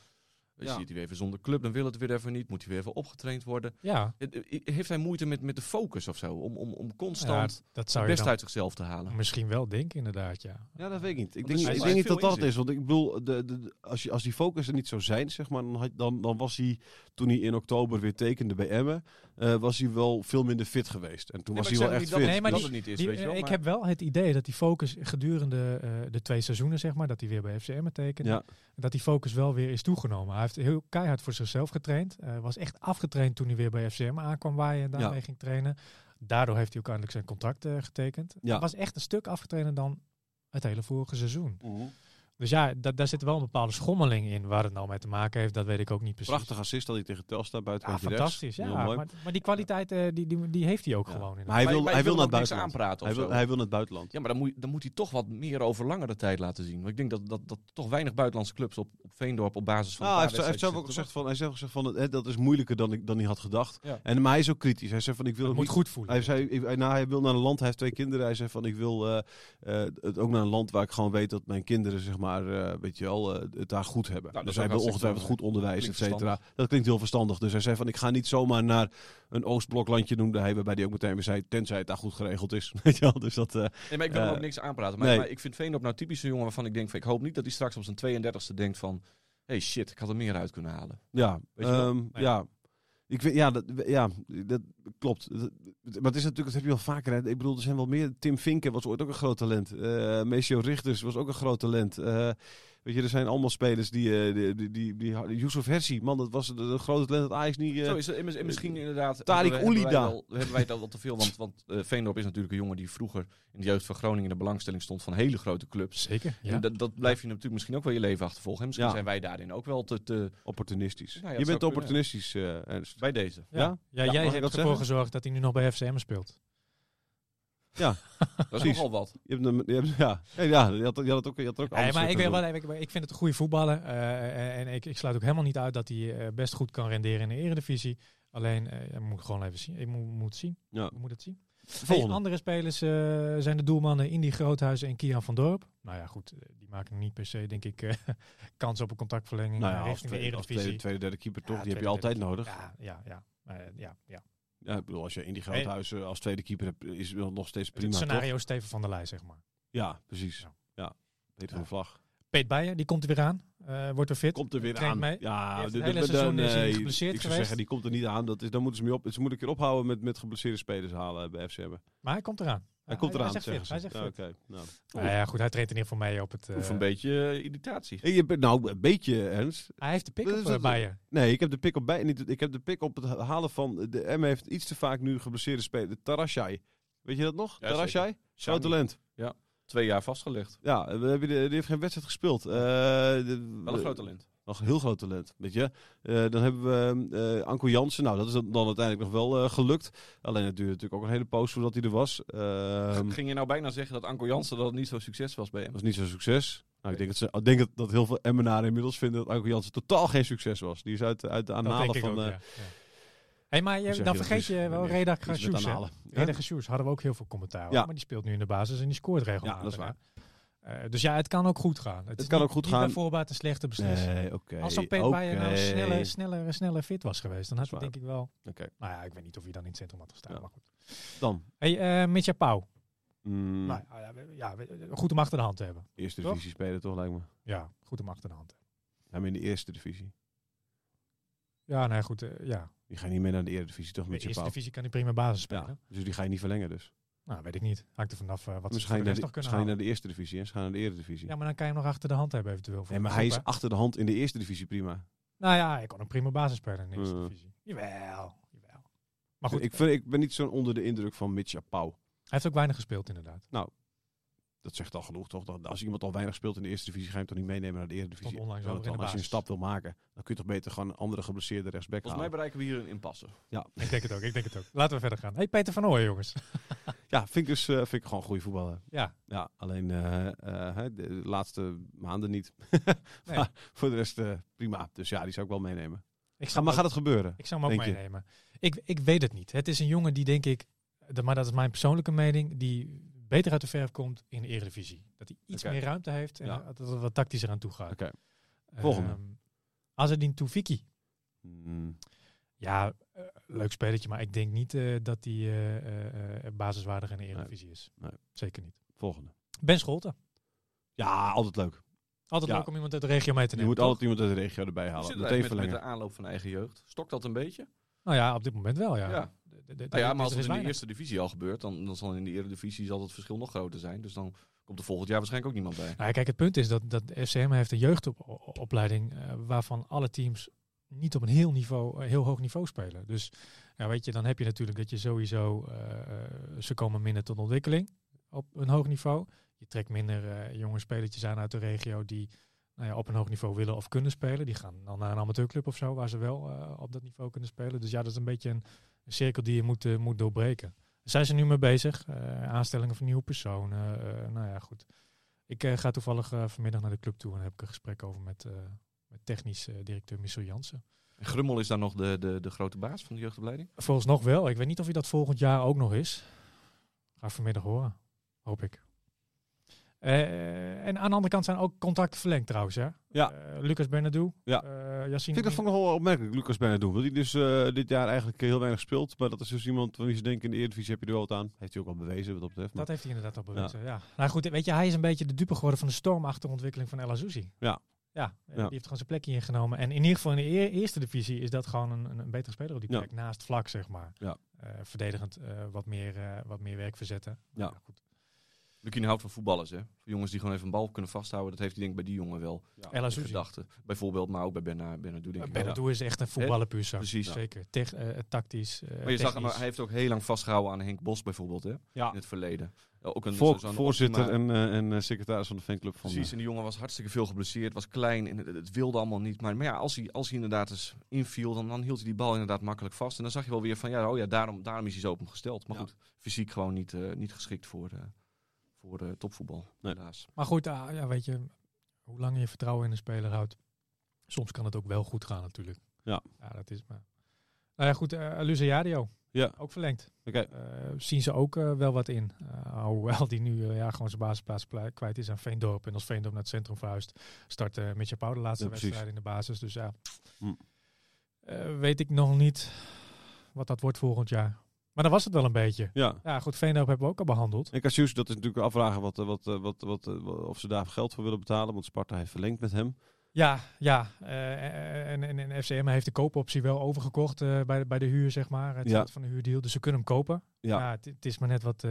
Ja. zit hij weer even zonder club, dan wil het weer even niet. Moet hij weer even opgetraind worden. Ja, Het- eh, Heeft hij moeite met, met de focus of zo? Om, om, om ja constant dat het zou je best uit zichzelf te halen? misschien wel denken inderdaad, ja. Ja, dat weet ik niet. Ik denk, ik denk niet dat dat het is. Want ik bedoel, de, de, de- als, je, als die focus er niet zou zijn, zeg maar, dan, had, dan, dan was hij, toen hij in oktober weer tekende bij Emmen, eh, was hij wel veel minder fit geweest. En toen Nee, was hij ik wel echt niet fit. dat- Nee, maar dat die- het niet is, Die- weet je wel. ik maar- heb wel het idee dat die focus gedurende eh, de twee seizoenen, zeg maar, dat hij weer bij FCM tekent, Ja. dat die focus wel weer is toegenomen. Hij heeft heel keihard voor zichzelf getraind. eh, was echt afgetraind toen hij weer bij FCM aankwam waaien en daarmee Ja. ging trainen. Daardoor heeft hij ook eindelijk zijn contract eh, getekend. Ja. Hij was echt een stuk afgetrainder dan het hele vorige seizoen. Mhm. Dus ja, da- daar zit wel een bepaalde schommeling in. Waar het nou mee te maken heeft, dat weet ik ook niet precies. Prachtig assist dat hij tegen Telstar buiten Ja, fantastisch. Ja, maar, maar die kwaliteit eh, die, die, die heeft hij ook Ja. gewoon. In Maar hij wil, maar hij wil naar het buitenland. aanpraten Hij of wil, zo. hij wil naar het buitenland. Ja, maar dan moet, dan moet hij toch wat meer over langere tijd laten zien. Want ik denk dat, dat, dat toch weinig buitenlandse clubs op, op Veendorp op basis van... Nou, hij, heeft, hij heeft zelf ook gezegd van, hij heeft zelf gezegd van, hè, dat is moeilijker dan, ik, dan hij had gedacht. Ja. En, maar hij is ook kritisch. Hij zei van, ik wil Het moet niet goed voelen. Hij, zei, ik, nou, hij wil naar een land, hij heeft twee kinderen. Hij zei van, ik wil eh, eh, het ook naar een land waar ik gewoon weet dat mijn kinderen, zeg maar, eh, weet je wel, eh, het daar goed hebben. Nou, dus hij wil ongetwijfeld goed onderwijs, et cetera. Dat klinkt heel verstandig. Dus hij zei van, ik ga niet zomaar naar een Oostbloklandje noemde hij, waarbij hij ook meteen weer zei, tenzij het daar goed geregeld is. Weet je wel, dus dat... eh, Nee, maar ik wil Eh, ook niks aanpraten. Maar, nee. maar ik vind Veendorp nou typisch een jongen waarvan ik denk... Van, ik hoop niet dat hij straks op zijn 32e denkt van... hey shit, ik had er meer uit kunnen halen. Ja, Weet je wel? ehm, Nee. ja. Ik weet, ja, dat, ja, dat klopt. Maar het is natuurlijk, dat heb je wel vaker. Hè. Ik bedoel, er zijn wel meer. Tim Vinken was ooit ook een groot talent. Eh Meesio Richters was ook een groot talent. Eh, weet je, er zijn allemaal spelers die. eh, die, die, die, die Yusuf Hersi, man, dat was een, een grote talent dat Ajax niet. eh, Zo is het. En mis- en misschien inderdaad... Tariq Oulida. wel- Hebben wij dat al te veel? Want, want eh, Veendorp is natuurlijk een jongen die vroeger... in de jeugd van Groningen in de belangstelling stond van hele grote clubs. Zeker, ja. En dat, dat blijf je natuurlijk misschien ook wel je leven achtervolgen. En misschien Ja. zijn wij daarin ook wel te... te opportunistisch. Nou ja, je bent opportunistisch, eh bij deze. Ja, Ja? ja, Ja, jij hebt ervoor gezorgd dat hij nu nog bij FCM speelt. Ja, Dat is Precies. nogal wat. je hebt, je hebt, ja. Ja, ja, je had, je had het ook, je had ook Nee, maar ik, wel, ik, ik vind het een goede voetballer. eh, en ik, ik sluit ook helemaal niet uit dat hij eh, best goed kan renderen in de eredivisie. Alleen, eh ja, moet ik gewoon even zien. Ik moet, moet het zien. Ja. Ik moet het zien. Hey, andere spelers eh, zijn de doelmannen Indy Groothuizen en Kian van Dorp. Nou ja, goed, die maken niet per se, denk ik, eh, kans op een contractverlenging nou ja, als richting de tweede, als eredivisie. tweede, tweede, derde keeper toch, Ja, die heb je altijd nodig. Ja, ja, ja. Eh, ja, ja. Ja, ik bedoel, als je in die Groothuizen als tweede keeper hebt, is het wel nog steeds prima, het toch? scenario Steven van der Leij, zeg maar. Ja, precies. Ja. Ja, van Vlag. Peet Bijen, die komt er weer aan. Eh, wordt er fit. Komt er weer aan. mee. Ja, de- hele seizoen is nee, geblesseerd Ik zou geweest. zeggen, die komt er niet aan. Dat is, dan moeten ze mee op. Ze moeten een keer ophouden met, met geblesseerde spelers halen bij FCM. Maar hij komt eraan. Hij komt eraan, Hij zegt. Hij ze. zegt Ja, oké. Nou. Nou ja, goed, hij traint in ieder geval mee op het... eh, Of een beetje eh, irritatie. Je bent nou een beetje, Ernst. Hij heeft de pick Dat op is uh, het- Bijen. Nee, ik heb de pick op bij. Niet, ik heb de pick op het halen van. De M heeft iets te vaak nu geblesseerde spelers. Tarashai. Weet je dat nog? Ja, Tarashai? Groot talent. Twee jaar vastgelegd. Ja, we hebben de, die heeft geen wedstrijd gespeeld. Eh, de- Wel een groot talent. Nog een heel groot talent, weet je. Eh, dan hebben we eh Anko Jansen. Nou, dat is dan uiteindelijk nog wel eh, gelukt. Alleen het duurde natuurlijk ook een hele poos voordat hij er was. Ehm, Ging je nou bijna zeggen dat Anko Jansen dat het niet zo succes was bij hem? dat was niet zo'n succes. Nou, ik denk dat, ze, ik denk dat, dat heel veel Emmenaren inmiddels vinden dat Anko Jansen totaal geen succes was. Die is uit, uit de aanhalen van... ook, eh, ja. ja. Hey, maar je, dan je vergeet Dus, je wel Reda aanhalen. Reda Grasjoes hadden we ook heel veel commentaar. Ja. Maar die speelt nu in de basis en die scoort regelmatig. Ja, dat is waar. hè. Eh, dus ja, het kan ook goed gaan. Het, is kan niet- ook goed niet gaan. bij voorbaat een slechte beslissing. Nee. Als zo'n nou sneller, sneller, sneller fit was geweest, dan had hij denk ik wel... Oké. Nou ja, ik weet niet of hij dan in het centrum had gestaan. Ja. Maar goed. Dan. Hey, eh Mitja Pauw. Mm, Nou, ja, goed om achter de hand te hebben. eerste toch? divisie spelen toch, lijkt me. Ja, goed om achter de hand te hebben. Ja, maar in de eerste divisie. Ja, nee, goed. eh, ja. Die ga je niet mee naar de eredivisie, toch? Met de eerste divisie kan hij prima basis spelen. Ja, dus die ga je niet verlengen dus. Nou, weet ik niet. Hangt er vanaf eh, wat ze Misschien voor de de, nog kunnen ga je naar de eerste divisie. Hè? Ze gaan naar de eredivisie. Ja, maar dan kan je hem nog achter de hand hebben eventueel. voor nee, maar hij is achter de hand in de eerste divisie prima. Nou ja, hij kon een prima basis spelen in de eerste Eh. divisie. Jawel, jawel. Maar goed, ik, vind, ik ben niet zo onder de indruk van Mitja Pauw. hij heeft ook weinig gespeeld inderdaad. Dat zegt al genoeg, toch? Dat als iemand al weinig speelt in de eerste divisie, ga je hem toch niet meenemen naar de eredivisie. Onlangs dan, als je een stap wil maken, dan kun je toch beter gewoon een andere geblesseerde rechtsback Volgens mij bereiken we hier een impasse. Ik denk het ook, ik denk het ook. Laten we verder gaan. Hey, Peter van Ooyen, jongens. Ja, vind ik, dus, eh, vind ik gewoon een goede voetballer. Ja, Ja, alleen eh, eh, hè, de laatste maanden niet. Nee. Maar voor de rest prima. Dus ja, die zou ik wel meenemen. ik zou, maar gaat het gebeuren? ik zou hem ook je? meenemen. Ik, ik weet het niet. Het is een jongen die denk ik, de- maar dat is mijn persoonlijke mening, die beter uit de verf komt in de Eredivisie. Dat hij iets meer ruimte heeft en Ja. dat het wat tactischer aan toe gaat. Oké. Volgende. Ehm, Azedin Toufiki. Hmm, Ja, eh, leuk spelletje, maar ik denk niet eh, dat hij eh, basiswaardig in de Eredivisie is. Nee. Zeker niet. volgende. Ben Scholten. Ja, altijd leuk. Altijd Ja. leuk om iemand uit de regio mee te Je nemen. moet toch? altijd iemand uit de regio erbij halen. Meteen met, met de aanloop van eigen jeugd? Stokt dat een beetje? Nou ja, op dit moment wel, ja. Ja. Nou ja, maar als het in de eerste divisie al gebeurt, dan, dan zal in de eredivisie zal het verschil nog groter zijn. Dus dan komt er volgend jaar waarschijnlijk ook niemand bij. Nou, kijk, het punt is dat, dat FCM heeft een jeugdopleiding eh, waarvan alle teams niet op een heel, niveau, eh, heel hoog niveau spelen. Dus ja, weet je, dan heb je natuurlijk dat je sowieso, eh, ze komen minder tot ontwikkeling op een hoog niveau. Je trekt minder jonge spelertjes aan uit de regio die nou ja, op een hoog niveau willen of kunnen spelen. Die gaan dan naar een amateurclub of zo, waar ze wel op dat niveau kunnen spelen. Dus ja, dat is een beetje een, een cirkel die je moet, eh, moet doorbreken. Daar zijn ze nu mee bezig. Eh, aanstellingen van nieuwe personen. eh, nou ja, goed. Ik ga toevallig vanmiddag naar de club toe en heb ik een gesprek over met, met technisch directeur Michel Jansen. En Grummel is daar nog de, de, de grote baas van de jeugdopleiding? Volgens nog wel. Ik weet niet of hij dat volgend jaar ook nog is. Ga vanmiddag horen. Hoop ik. Eh, en aan de andere kant zijn ook contacten verlengd trouwens. Hè? Ja. Eh, Lucas Bernardo. Ja. Yassine Ik vind dat vond ik nog wel opmerkelijk, Lucas Benadou. Dat hij dus dit jaar eigenlijk heel weinig speelt. Maar dat is dus iemand van wie ze denken in de Eredivisie heb je er wel wat aan. Heeft hij ook al bewezen wat dat betreft. Maar Dat heeft hij inderdaad al bewezen. Ja. Nou goed, weet je, hij is een beetje de dupe geworden van de stormachtige ontwikkeling van El Azouzi. Ja. Ja, Ja. die heeft gewoon zijn plekje ingenomen. En in ieder geval in de eer- eerste divisie is dat gewoon een, een, betere speler op die Ja. plek. Naast vlak, zeg maar. Ja. Verdedigend wat, meer, wat meer werk verzetten. Ja. Nou goed. Lukien houdt van voetballers, hè? Voor jongens die gewoon even een bal kunnen vasthouden. Dat heeft hij denk ik bij die jongen wel. Azouzi. gedachten. Bijvoorbeeld, maar ook bij Bernard Bernardo denk ik. Bernardo is echt een voetballer puur. Precies. Zeker. Tech, eh, tactisch. eh, Maar je zag hem, hij heeft ook heel lang vastgehouden aan Henk Bos bijvoorbeeld, hè? Ja. In het verleden. Ook een, voorzitter optima- en, eh, en eh, secretaris van de fanclub van Precies, eh, en die jongen was hartstikke veel geblesseerd, was klein en het, het wilde allemaal niet. Maar, maar ja, als hij, als hij inderdaad eens inviel, dan, dan hield hij die bal inderdaad makkelijk vast. En dan zag je wel weer van, ja, oh ja daarom, daarom is hij zo op hem gesteld. Maar Ja. goed, fysiek gewoon niet, eh, niet geschikt voor, eh, voor eh, topvoetbal, Nee. helaas. Maar goed, ah, ja, weet je, hoe langer je vertrouwen in een speler houdt, soms kan het ook wel goed gaan natuurlijk. Ja. Ja, dat is maar. Nou ja, goed, uh, Ja. ook verlengd. Oké. Eh, zien ze ook wel wat in. Uh, hoewel die nu ja, gewoon zijn basisplaats kwijt is aan Veendorp. En als Veendorp naar het centrum verhuist, start uh, Mitja Pauw de laatste Ja, wedstrijd in de basis. Dus ja, Hm. Eh, weet ik nog niet wat dat wordt volgend jaar. Maar dan was het wel een beetje. Ja. Ja, goed, Veendorp hebben we ook al behandeld. En Cassius, dat is natuurlijk afvragen wat, eh, wat, eh, wat, wat, eh, wat- of ze daar geld voor willen betalen. Want Sparta heeft verlengd met hem. Ja, ja. en, en, en FCM heeft de koopoptie wel overgekocht bij, de, bij de huur, zeg maar. Het Ja. van de huurdeal. Dus ze kunnen hem kopen. Ja, Ja, het, het is maar net wat,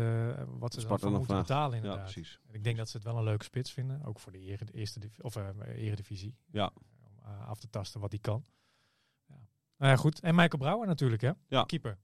wat ze Sparta nog moeten vraagt. betalen ja inderdaad. precies. En ik denk dat ze het wel een leuke spits vinden. Ook voor de, ere, de eerste of, eredivisie. Ja. Om af te tasten wat hij kan. Ja. Nou ja, goed. En Michael Brouwer natuurlijk, hè? Ja. Keeper.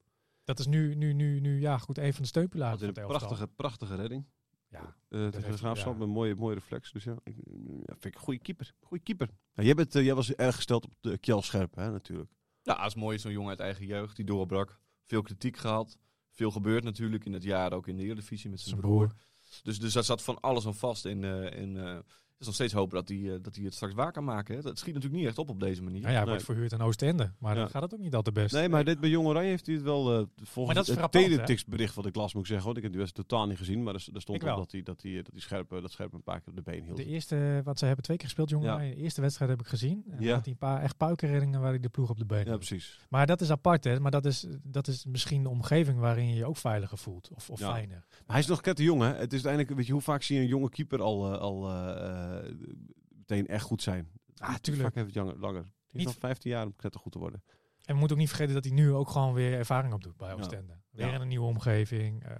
Dat is nu, nu, nu, nu ja, goed, een van de steunpilaren een prachtige, prachtige redding. Ja, Eh tegen de graafschap ja. met een mooie, mooie reflex. Dus ja, ik, ja, vind ik een goede keeper. Goeie keeper. Ja, jij, bent, eh, jij was erg gesteld op de Kjell Scherp, hè, natuurlijk. Ja, het is mooi, zo'n jongen uit eigen jeugd die doorbrak. Veel kritiek gehad. Veel gebeurd natuurlijk in het jaar, ook in de Eredivisie met zijn broer. broer. Dus, dus daar zat van alles aan vast. En, eh, en eh, is nog steeds hopen dat hij, eh, dat hij het straks waar kan maken. Hè. Dat schiet natuurlijk niet echt op op deze manier. Nou ja, hij Nee. wordt verhuurd aan Oostende. Maar Ja. dan gaat het ook niet al te best. Nee, maar dit bij Jong Oranje heeft hij het wel... eh Maar volgens dat is het teletext-bericht wat ik las, moet ik zeggen. Want ik heb die wedstrijd totaal niet gezien. Maar er, er stond wel. dat hij, dat, hij, dat, hij scherp, eh, dat scherp een paar keer op de been hield. De eerste, wat ze hebben twee keer gespeeld, jongen. Ja. De eerste wedstrijd heb ik gezien. En Ja. had hij een paar echt puikenreddingen waar hij de ploeg op de been Ja, had. precies. Maar dat is apart, hè. Maar dat is, dat is misschien de omgeving waarin je je ook veiliger voelt. Of, of Ja. fijner. Maar hij is nog ket jong, hè? Het is uiteindelijk, weet je, hoe vaak zie je een jonge keeper al, eh, al eh, eh, meteen echt goed zijn? Ah, tuurlijk. Vaak heeft het jonger, langer. Het is Niet- nog 15 jaar om prettig goed te worden. En we moeten ook niet vergeten dat hij nu ook gewoon weer ervaring opdoet bij Ja. Oostende. Weer Ja. in een nieuwe omgeving. eh,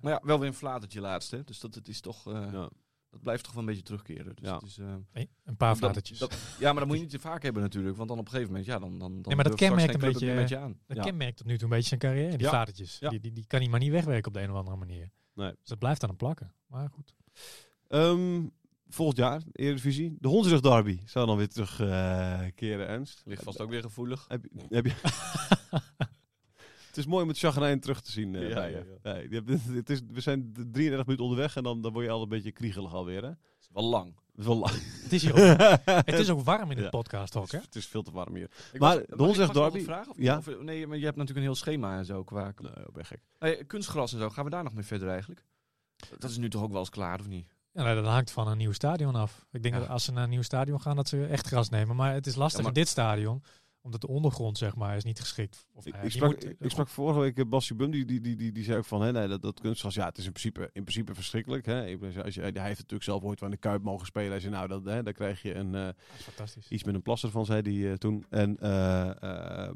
Maar ja, wel weer een flatertje laatst, hè. Dus dat het is toch... eh, Ja. Dat blijft toch wel een beetje terugkeren. Dus Ja. het is, eh, Nee, een paar flatertjes. dat- ja, maar dat moet je niet te vaak hebben natuurlijk. Want dan op een gegeven moment, ja, dan, dan, dan Nee, maar dat kenmerkt een beetje, meer met je aan. Dat Ja. kenmerkt tot nu toe een beetje zijn carrière, die Ja. flatertjes. Ja. Die, die, die kan hij maar niet wegwerken op de een of andere manier. Nee. Dus dat blijft aan hem plakken. Maar goed. Ehm, volgend jaar, Eredivisie. De Hondsrug Derby zou dan weer terugkeren, Ernst. Ligt vast ook weer gevoelig. Heb je, heb je... het is mooi om het chagrijn terug te zien eh, Ja, bij ja, je. Nee, je hebt- het is, we zijn 33 minuten onderweg en dan, dan word je al een beetje kriegelig alweer. Hè? Is wel lang. is wel lang. Het is, hier ook, het is ook warm in het Ja. podcast ook, hè? Het is veel te warm hier. Ik Maar was- de Hondsrug Derby- vraag? Of, Ja. of- nee, maar je hebt natuurlijk een heel schema en zo qua... Nee, ik ben gek. Nee, kunstgras en zo, gaan we daar nog mee verder eigenlijk? Dat is nu toch ook wel eens klaar, of niet? Ja, dat hangt van een nieuw stadion af. Ik denk Ja. dat als ze naar een nieuw stadion gaan, dat ze echt gras nemen. Maar het is lastig Ja, maar- in dit stadion, omdat de ondergrond, zeg maar, is niet geschikt. Of, Ik, nou ja, ik, die sprak, moet- ik, ik sprak vorige week uh, Bassie Bum, die, die, die, die, die zei ook van, hè, nee, dat, dat kunstgras, ja, het is in principe, in principe verschrikkelijk. Hè. Als je, hij heeft natuurlijk zelf ooit aan de Kuip mogen spelen. Hij zei, nou, dat, hè, daar krijg je een, eh, fantastisch. iets met een plasser van, zei hij eh, toen. En, eh, eh,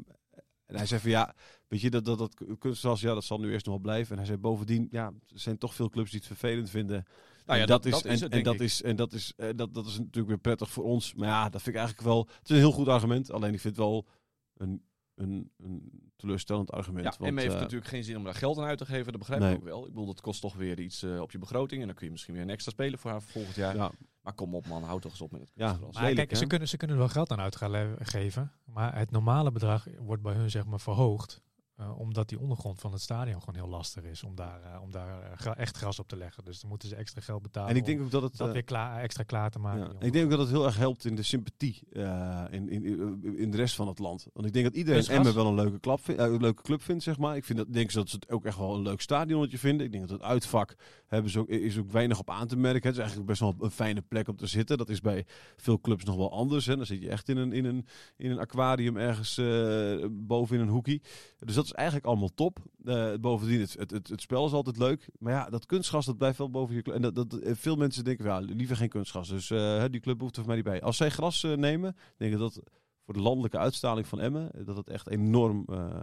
en hij zei van, ja, weet je, dat, dat, dat kunstgras, ja, dat zal nu eerst nog wel blijven. En hij zei, bovendien, ja, er zijn toch veel clubs die het vervelend vinden. Nou ja, En dat, is, dat is en, het, en dat ik. is en dat is eh, dat, dat is natuurlijk weer prettig voor ons. Maar ja, dat vind ik eigenlijk wel. Het is een heel goed argument. Alleen ik vind het wel een, een, een teleurstellend argument. Ja, want, en heeft eh, natuurlijk geen zin om daar geld aan uit te geven. Dat begrijp Nee. ik ook wel. Ik bedoel, dat kost toch weer iets eh, op je begroting. En dan kun je misschien weer een extra speler voor haar volgend jaar. ja, Maar kom op man, houd toch eens op met het Ja. Maar lelijk, kijk, ze kunnen, ze kunnen er wel geld aan uit gaan le- geven. Maar het normale bedrag wordt bij hun zeg maar verhoogd. Eh, omdat die ondergrond van het stadion gewoon heel lastig is om daar, eh, om daar eh, gra- echt gras op te leggen. Dus dan moeten ze extra geld betalen En ik denk ook dat het. dat weer klaar, extra klaar te maken. ja, ik denk ook dat het heel erg helpt in de sympathie in, in, in de rest van het land. Want ik denk dat iedereen? Emmen wel een leuke, klap vind- een leuke club vindt, zeg maar. Ik vind dat, denk dat ze het ook echt wel een leuk stadionnetje vinden. Ik denk dat het uitvak hebben ze ook, is ook weinig op aan te merken. Het is eigenlijk best wel een fijne plek om te zitten. Dat is bij veel clubs nog wel anders. Hè. Dan zit je echt in een, in een, in een aquarium ergens boven in een hoekie. Dus dat is eigenlijk allemaal top. Eh, bovendien, het, het, het, het spel is altijd leuk. Maar ja, dat kunstgras, dat blijft wel boven je club. En dat, dat, eh, veel mensen denken, ja, liever geen kunstgras. Dus eh, die club hoeft er voor mij niet bij. Als zij gras eh, nemen, denk ik dat voor de landelijke uitstraling van Emmen, dat het echt enorm eh,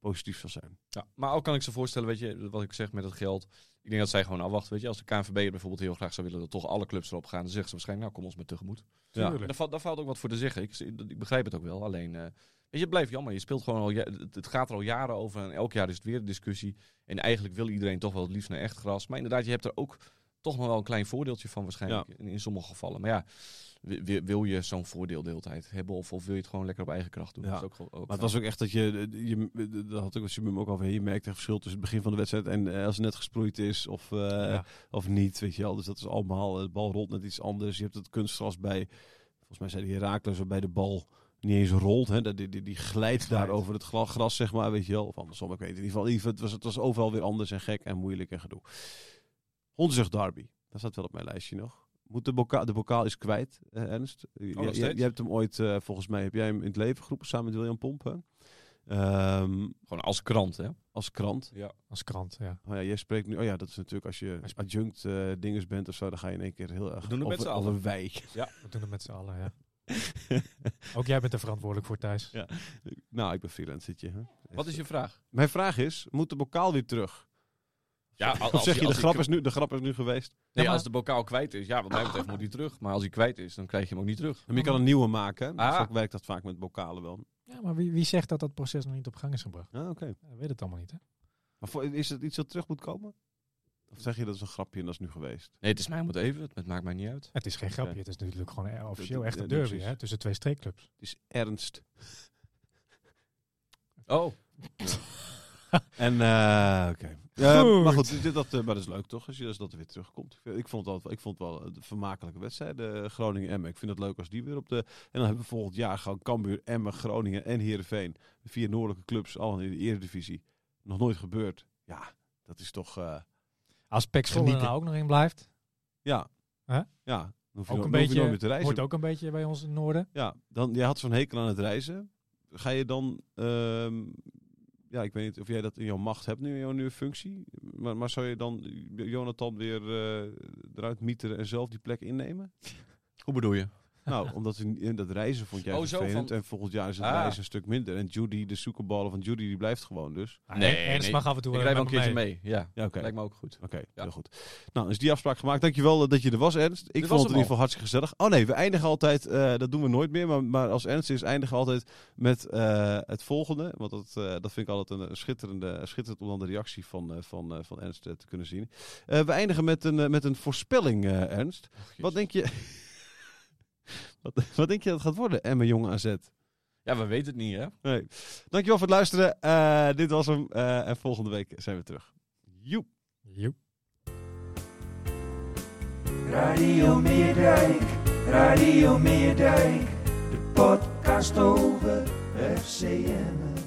positief zal zijn. Ja, maar ook kan ik ze voorstellen, weet je, wat ik zeg met het geld. Ik denk dat zij gewoon afwachten, weet je. Als de KNVB bijvoorbeeld heel graag zou willen dat toch alle clubs erop gaan, dan zeggen ze waarschijnlijk, nou kom ons maar tegemoet. Ja. Daar valt, daar valt ook wat voor te zeggen. Ik, ik begrijp het ook wel. Alleen, eh, weet je, het blijft jammer. Je speelt gewoon al, het, gaat er al jaren over en elk jaar is het weer een discussie. En eigenlijk wil iedereen toch wel het liefst naar echt gras. Maar inderdaad, je hebt er ook toch nog wel een klein voordeeltje van waarschijnlijk in, in sommige gevallen. Maar ja, wi- wi- wil je zo'n voordeel de hele tijd hebben of, of wil je het gewoon lekker op eigen kracht doen? Ja. Dat is ook, ook Maar het was ook echt dat je, je dat had ik met Simum ook over, je merkt het verschil tussen het begin van de wedstrijd en eh, als het net gesproeid is of, eh, Ja. of niet, weet je wel. Dus dat is allemaal, de bal rolt net iets anders. Je hebt het kunstgras bij, volgens mij zei die Herakles, waarbij de bal niet eens rolt. Hè? Dat- Die, die, die glijdt daar over het gras, zeg maar, weet je wel. Of andersom, ik weet het in ieder geval. Het was, het was overal weer anders en gek en moeilijk en gedoe. Hondsrug Derby, dat staat wel op mijn lijstje nog. Moet de, bokaal, de bokaal is kwijt, eh, Ernst. Je- nog je, hebt hem ooit, eh, volgens mij, heb jij hem in het leven geroepen samen met William Pomp. hè? Ehm, Gewoon als krant, hè? als krant. Ja. Als krant, ja. Oh ja, jij spreekt nu. Oh ja, dat is natuurlijk als je adjunct eh dinges bent of zo, dan ga je in één keer heel erg doen het met z'n allen. wij. We doen het met z'n allen, ja. Ook jij bent er verantwoordelijk voor, Thijs. Ja. nou, ik ben freelancertje. Hè? Wat is je vraag? Mijn vraag is, moet de bokaal weer terug? Ja, Of zeg je, de grap, is nu, de grap is nu geweest? Nee, maar- als de bokaal kwijt is, ja, wat mij betreft moet hij terug. Maar als hij kwijt is, dan krijg je hem ook niet terug. Maar je kan een nieuwe maken. hè? Ah. Zo werkt dat vaak met bokalen wel. Ja, maar wie, wie zegt dat dat proces nog niet op gang is gebracht? Ah, oké. Ja, weet het allemaal niet, hè? Maar voor- is het iets dat terug moet komen? Of zeg je dat is een grapje en dat is nu geweest? Nee, het is mij om het even. Het maakt mij niet uit. Het is geen grapje, het is natuurlijk gewoon officieel echt een derby, hè? Tussen twee streekclubs. Het is ernst. Oh, En, eh oké. Eh, maar goed, dit, dat, eh, maar dat is leuk toch, als je als dat er weer terugkomt. Ik, vond het wel, ik vond het wel een vermakelijke wedstrijd, eh, Groningen-Emmen. Ik vind het leuk als die weer op de... En dan hebben we volgend jaar gewoon Cambuur, Emmen, Groningen en Heerenveen. De vier noordelijke clubs, allemaal in de eredivisie. Nog nooit gebeurd. Ja, dat is toch... Als Pek Zwolle er Genieten. nou ook nog in blijft, ja. Hè? Ja. Dan hoef je, ook een je beetje, nooit meer te reizen. hoort ook een beetje bij ons in het noorden. Ja, dan, jij had zo'n hekel aan het reizen. Ga je dan, ehm, ja, ik weet niet of jij dat in jouw macht hebt nu in jouw nieuwe functie. Maar, maar zou je dan Jonathan weer eh, eruit mieteren en zelf die plek innemen? hoe bedoel je? Nou, omdat niet- dat reizen vond jij Oh, zo vervelend. van- En volgend jaar is het Ah. reizen een stuk minder. En Judy, de zoekerballen van Judy, die blijft gewoon dus. Ah, Nee, Ernst nee. mag af en toe Ik wel een keertje mee. Ja, Ja, oké. lijkt me ook goed. Oké, Ja. heel goed. Nou, is die afspraak gemaakt. Dankjewel eh, dat je er was, Ernst. Ik vond het in ieder geval hartstikke gezellig. Oh nee, we eindigen altijd, eh, dat doen we nooit meer, maar, maar als Ernst is, eindigen we altijd met eh, het volgende. Want dat, eh, dat vind ik altijd een, een schitterende, schitterend om dan de reactie van, eh, van, eh, van Ernst te kunnen zien. Eh, we eindigen met een, met een voorspelling, eh, Ernst. Wat denk je... wat, wat denk je dat het gaat worden, Emma Jong AZ? Ja, we weten het niet, hè? Nee. Dankjewel voor het luisteren. Eh, dit was hem. Eh, en volgende week zijn we terug. Joep. Joep. Radio Meerdijk, Radio Meerdijk, de podcast over FCM.